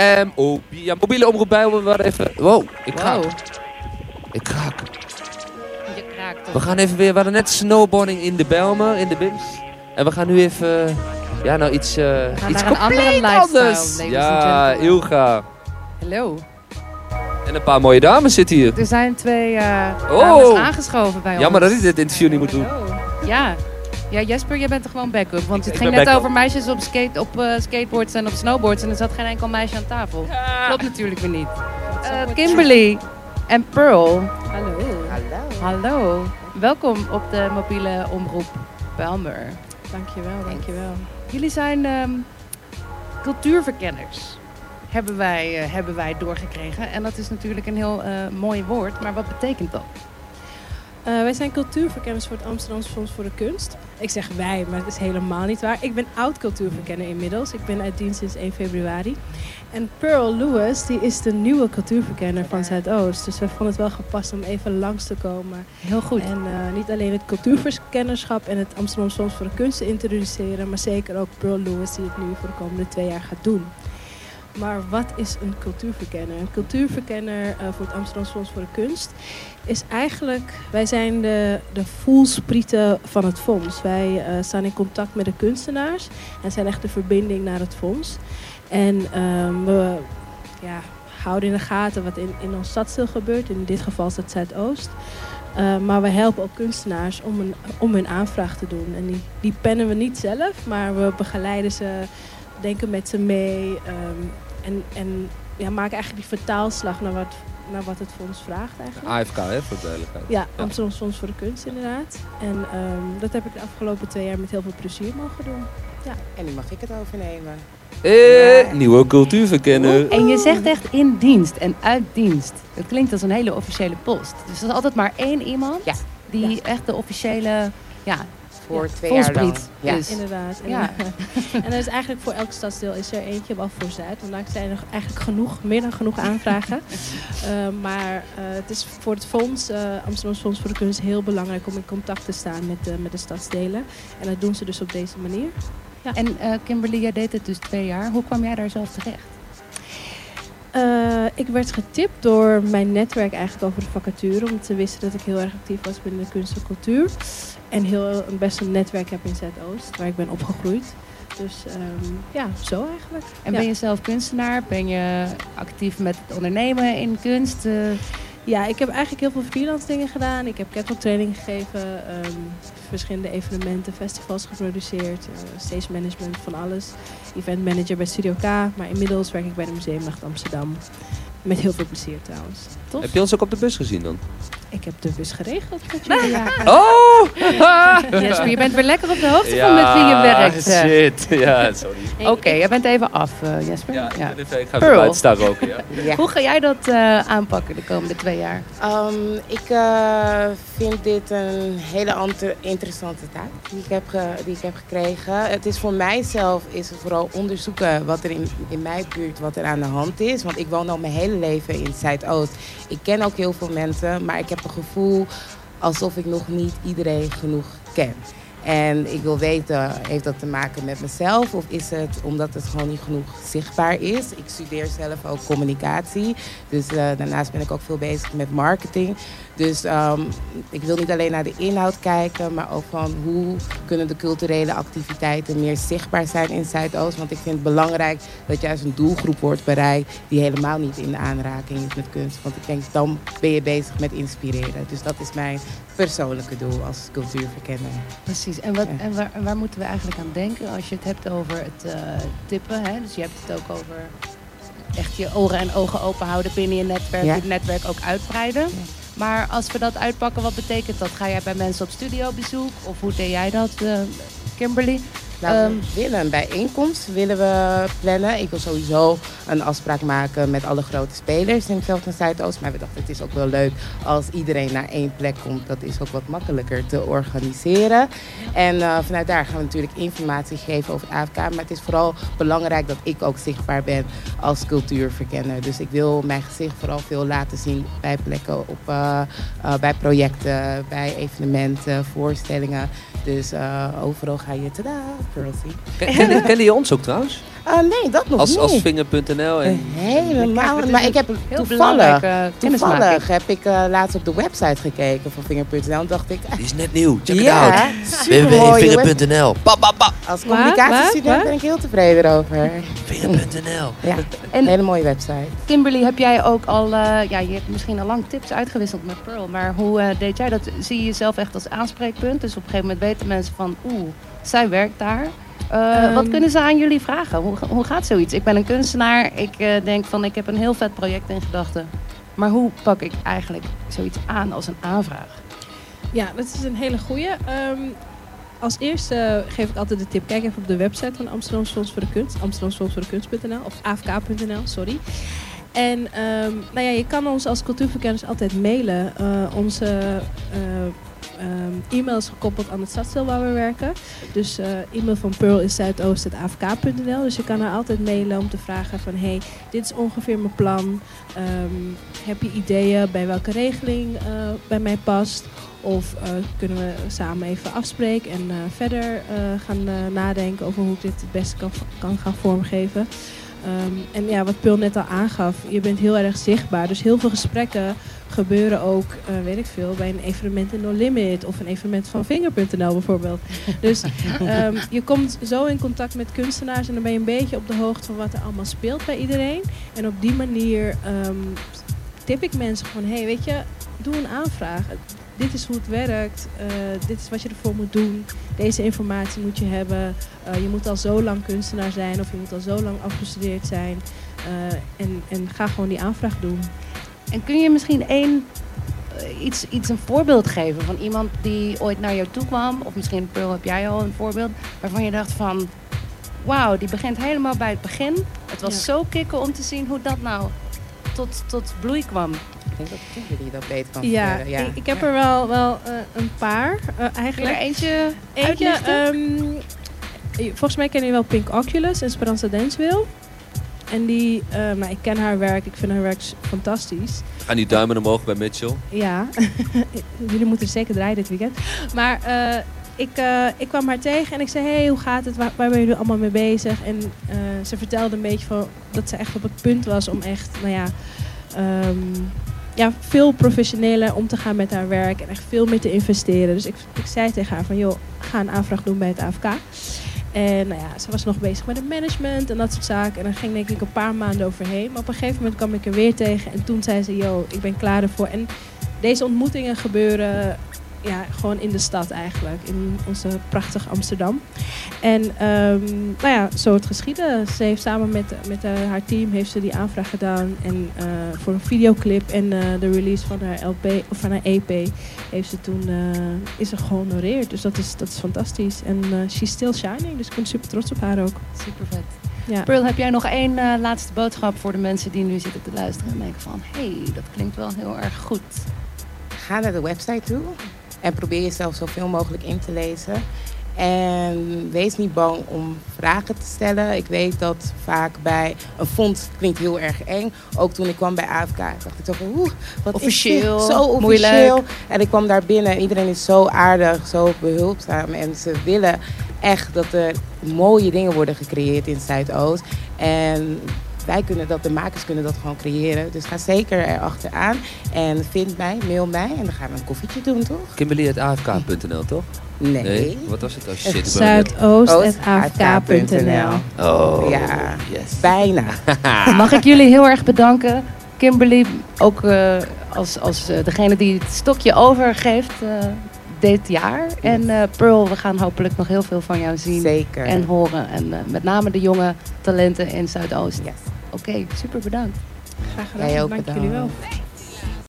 Um, oh, ja, mobiele omroep bij we waren even... Wow, ik kraak. Wow. Ik kraak. Je kraakt toch. We gaan even weer... We hadden net snowboarding in de Belmer, in de Bims. En we gaan nu even... Ja, nou iets, gaan iets naar een andere compleet anders. Ja. Ilga. Hallo. En een paar mooie dames zitten hier. Er zijn twee eh Oh. dames aangeschoven bij ons. Jammer dat ik dit interview niet moet doen. Ja. Ja, Jesper, jij bent er gewoon backup. Want het ik ging net backup. over meisjes op, skate, op eh, skateboards en op snowboards. En er zat geen enkel meisje aan tafel. Klopt natuurlijk weer niet. Eh, Kimberly en Pearl. Hallo. Hallo. Hallo. Welkom op de mobiele omroep Belmer. Dankjewel, dankjewel. Jullie zijn ehm, cultuurverkenners. Hebben wij, eh, hebben wij doorgekregen. En dat is natuurlijk een heel eh, mooi woord. Maar wat betekent dat? Eh, wij zijn cultuurverkenners voor het Amsterdamse Fonds voor de Kunst. Ik zeg wij, maar het is helemaal niet waar. Ik ben oud cultuurverkenner inmiddels. Ik ben uit dienst sinds 1 februari. En Pearl Lewis, die is de nieuwe cultuurverkenner van Zuidoost. Dus we vonden het wel gepast om even langs te komen. Heel goed. En eh, niet alleen het cultuurverkennerschap en het Amsterdamse Fonds voor de Kunst te introduceren, maar zeker ook Pearl Lewis die het nu voor de komende twee jaar gaat doen. Maar wat is een cultuurverkenner? Een cultuurverkenner eh, voor het Amsterdamse Fonds voor de Kunst is eigenlijk, wij zijn de, de voelsprieten van het fonds. Wij eh, staan in contact met de kunstenaars en zijn echt de verbinding naar het fonds. En ehm, we ja, houden in de gaten wat in, in ons stadsdeel gebeurt. In dit geval is het Zuidoost. Uh, maar we helpen ook kunstenaars om, een, om hun aanvraag te doen. En die, die pennen we niet zelf, maar we begeleiden ze, denken met ze mee. Um, en en ja, maken eigenlijk die vertaalslag naar wat, naar wat het fonds vraagt eigenlijk. AFK, hè, voor de duidelijkheid. Ja, Amsterdam Fonds voor de Kunst inderdaad. En um, dat heb ik de afgelopen twee jaar met heel veel plezier mogen doen. Ja. En nu mag ik het overnemen. Eh, ja. nieuwe cultuurverkenner. En je zegt echt in dienst en uit dienst. Dat klinkt als een hele officiële post. Dus er is altijd maar één iemand ja. die ja. echt de officiële ja, voor ja, twee jaar lang. Ja. Is. Inderdaad. En, ja. en er is eigenlijk voor elk stadsdeel is er eentje, behalve voor Zuid. Want daar zijn er eigenlijk genoeg, meer dan genoeg aanvragen. uh, maar uh, het is voor het fonds, uh, Amsterdam Fonds voor de Kunst, heel belangrijk om in contact te staan met, de, met de stadsdelen. En dat doen ze dus op deze manier. Ja. En uh, Kimberly, jij deed het dus twee jaar. Hoe kwam jij daar zelf terecht? Uh, ik werd getipt door mijn netwerk eigenlijk over de vacature. Omdat ze wisten dat ik heel erg actief was binnen de kunst en cultuur. En heel, best een netwerk heb in Zuidoost, waar ik ben opgegroeid. Dus um, ja, zo eigenlijk. En ja. ben je zelf kunstenaar? Ben je actief met het ondernemen in kunst? Uh... Ja, ik heb eigenlijk heel veel freelance dingen gedaan. Ik heb training gegeven, um, verschillende evenementen, festivals geproduceerd, uh, stage management van alles. Event manager bij Studio K, maar inmiddels werk ik bij de Museumnacht Amsterdam. Met heel veel plezier trouwens. Heb je ons ook op de bus gezien dan? Ik heb de bus geregeld met jullie. Ja. Oh! Jesper, je bent weer lekker op de hoogte ja, van met wie je werkt. shit. Ja, sorry. Oké, okay, jij bent even af, uh, Jesper. Ja, ja. ik ga even buiten staan roken. Ja. ja. Hoe ga jij dat uh, aanpakken de komende twee jaar? Um, ik uh, vind dit een hele interessante taak die ik, heb die ik heb gekregen. Het is voor mijzelf is het vooral onderzoeken wat er in, in mijn buurt wat er aan de hand is. Want ik woon al mijn hele leven in Zuidoost. Ik ken ook heel veel mensen, maar ik heb het gevoel alsof ik nog niet iedereen genoeg ken. En ik wil weten, heeft dat te maken met mezelf of is het omdat het gewoon niet genoeg zichtbaar is? Ik studeer zelf ook communicatie, dus uh, daarnaast ben ik ook veel bezig met marketing. Dus um, ik wil niet alleen naar de inhoud kijken, maar ook van hoe kunnen de culturele activiteiten meer zichtbaar zijn in Zuidoost. Want ik vind het belangrijk dat juist een doelgroep wordt bereikt die helemaal niet in aanraking is met kunst. Want ik denk, dan ben je bezig met inspireren. Dus dat is mijn persoonlijke doel als cultuurverkenner. Precies. En, wat, en, waar, waar, moeten we eigenlijk aan denken als je het hebt over het uh, tippen? Hè? Dus je hebt het ook over echt je oren en ogen open houden binnen je netwerk. Ja. Je netwerk ook uitbreiden. Ja. Maar als we dat uitpakken, wat betekent dat? Ga jij bij mensen op studiobezoek? Of hoe deed jij dat, uh, Kimberly? Nou, we um, willen een bijeenkomst willen we plannen. Ik wil sowieso een afspraak maken met alle grote spelers in Veld en Zuidoost. Maar we dachten, het is ook wel leuk als iedereen naar één plek komt. Dat is ook wat makkelijker te organiseren. En uh, vanuit daar gaan we natuurlijk informatie geven over het AFK. Maar het is vooral belangrijk dat ik ook zichtbaar ben als cultuurverkenner. Dus ik wil mijn gezicht vooral veel laten zien bij plekken, op, uh, uh, bij projecten, bij evenementen, voorstellingen. Dus overal ga je tada, Pearlsy. Ken, ken, kende je ons ook trouwens? Uh, nee, dat nog als, niet. Als vinger.nl en... Helemaal. Maar ik heb Heel toevallig, toevallig heb ik eh, laatst op de website gekeken van Vinger.nl en dacht ik, Die is net nieuw, check ja, it out. www.vinger.nl. Als communicatiestudent ben ik heel tevreden over. Vinger.nl Ja, En- een hele mooie website. Kimberly, heb jij ook al, eh, ja, je hebt misschien al lang tips uitgewisseld met Pearl, maar hoe eh, deed jij dat? Zie je jezelf echt als aanspreekpunt? Dus op een gegeven moment weten mensen van, oeh, zij werkt daar. Eh, Ehm. wat kunnen ze aan jullie vragen? Hoe, hoe gaat zoiets? Ik ben een kunstenaar, ik eh, denk van, ik heb een heel vet project in gedachten. Maar hoe pak ik eigenlijk zoiets aan als een aanvraag? Ja, dat is een hele goeie. Ehm, als eerste geef ik altijd de tip, kijk even op de website van Amsterdam Fonds voor de Kunst. Amsterdamsfondsvoordekunst.nl of afk.nl, sorry. En ehm, nou ja, je kan ons als cultuurverkenners altijd mailen. Eh, onze eh, ehm, e-mail is gekoppeld aan het stadsdeel waar we werken. Dus eh e-mail van Pearl is zuidoost.afk.nl. Dus je kan haar altijd mailen om te vragen van... hey, dit is ongeveer mijn plan. Ehm, heb je ideeën bij welke regeling eh, bij mij past? Of eh, kunnen we samen even afspreken en verder gaan nadenken over hoe ik dit het beste kan, kan gaan vormgeven. Ehm, en ja, wat Pul net al aangaf, je bent heel erg zichtbaar. Dus heel veel gesprekken gebeuren ook, eh, weet ik veel, bij een evenement in No Limit of een evenement van Finger.nl bijvoorbeeld. Dus ehm, je komt zo in contact met kunstenaars en dan ben je een beetje op de hoogte van wat er allemaal speelt bij iedereen. En op die manier ehm, tip ik mensen van, hey, weet je, doe een aanvraag. Dit is hoe het werkt. eh, dit is wat je ervoor moet doen. Deze informatie moet je hebben. Eh, je moet al zo lang kunstenaar zijn of je moet al zo lang afgestudeerd zijn. En, en ga gewoon die aanvraag doen. En kun je misschien één, eh, iets, iets een voorbeeld geven van iemand die ooit naar jou toe kwam? Of misschien, Pearl, heb jij al een voorbeeld waarvan je dacht van... Wauw, die begint helemaal bij het begin. Het was Ja. zo kicken om te zien hoe dat nou tot, tot bloei kwam. Ik denk dat Kimberly dat beter kan Ja, vertellen. Ja, Ik, ik heb er wel, wel eh, een paar eh, er eigenlijk. eentje Eentje, ehm, volgens mij ken je wel Pink Oculus en Speranza Danceville. En die, eh, nou, ik ken haar werk, ik vind haar werk fantastisch. Gaan die duimen omhoog bij Mitchell? Ja, jullie moeten zeker draaien dit weekend. Maar eh, ik, eh, ik kwam haar tegen en ik zei, hey, hoe gaat het? Waar, waar ben jullie allemaal mee bezig? En ze vertelde een beetje van, dat ze echt op het punt was om echt, nou ja, ehm, ja, veel professioneler om te gaan met haar werk en echt veel meer te investeren. Dus ik, ik zei tegen haar van, joh, ga een aanvraag doen bij het AFK. En nou ja, ze was nog bezig met het management en dat soort zaken. En daar ging denk ik een paar maanden overheen. Maar op een gegeven moment kwam ik er weer tegen. En toen zei ze, yo, ik ben klaar ervoor. En deze ontmoetingen gebeuren ja, gewoon in de stad eigenlijk. In onze prachtige Amsterdam. En ehm, nou ja, zo het geschieden. Ze heeft samen met, met eh, haar team heeft ze die aanvraag gedaan. En eh, voor een videoclip en eh, de release van haar LP of van haar EP heeft ze toen eh, is ze gehonoreerd. Dus dat is, dat is fantastisch. En eh she's still shining. Dus ik ben super trots op haar ook. Super vet. Ja. Pearl, heb jij nog één eh, laatste boodschap voor de mensen die nu zitten te luisteren en denken van... hé, hey, dat klinkt wel heel erg goed. Ga naar de website toe en probeer jezelf zoveel mogelijk in te lezen. En wees niet bang om vragen te stellen. Ik weet dat vaak bij een fonds klinkt heel erg eng. Ook toen ik kwam bij AFK dacht ik zo van oeh, wat Officieel, is dit? Zo officieel. moeilijk. En ik kwam daar binnen en iedereen is zo aardig, zo behulpzaam. En ze willen echt dat er mooie dingen worden gecreëerd in Zuidoost. En wij kunnen dat, de makers kunnen dat gewoon creëren. Dus ga zeker erachteraan. En vind mij, mail mij en dan gaan we een koffietje doen, toch? Kimberly.afk.nl toch? Nee. Wat was het? Oh shit, Zuidoost.afk.nl Oh, Ja. yes. Bijna. Mag ik jullie heel erg bedanken. Kimberly, ook eh, als, als eh, degene die het stokje overgeeft eh, dit jaar. En eh, Pearl, we gaan hopelijk nog heel veel van jou zien Zeker. en horen. En eh, met name de jonge talenten in Zuidoost. Yes. Oké, super bedankt. Graag gedaan. Jij ook Dank jullie wel. bedankt.